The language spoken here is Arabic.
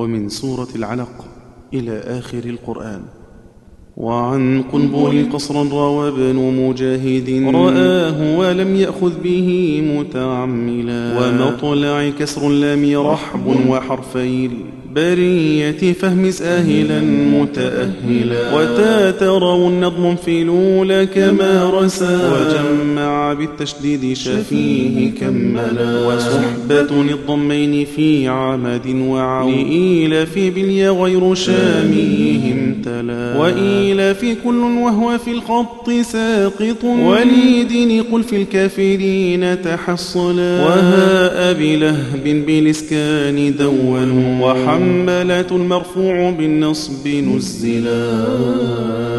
ومن سورة العلق إلى آخر القرآن. وعن قنبل قصرا روى ابن مجاهد. رآه ولم يأخذ به متعملا. ومطلع كسر لام رحب وحرفي برية فهم ساهلا متأهلا. وتاتروا النظم في الأولى كما رسى وجمع بالتشديد شفيه كملا. وصحبة الضمين في عمد وعون. في باليا غير شاميهم تلا. وإيل في كل وهو في الخط ساقط. وليدن قل في الكافرين تحصلا. وها أبي لهب بالإسكان دون وحملة المرفوع بالنصب نزلا.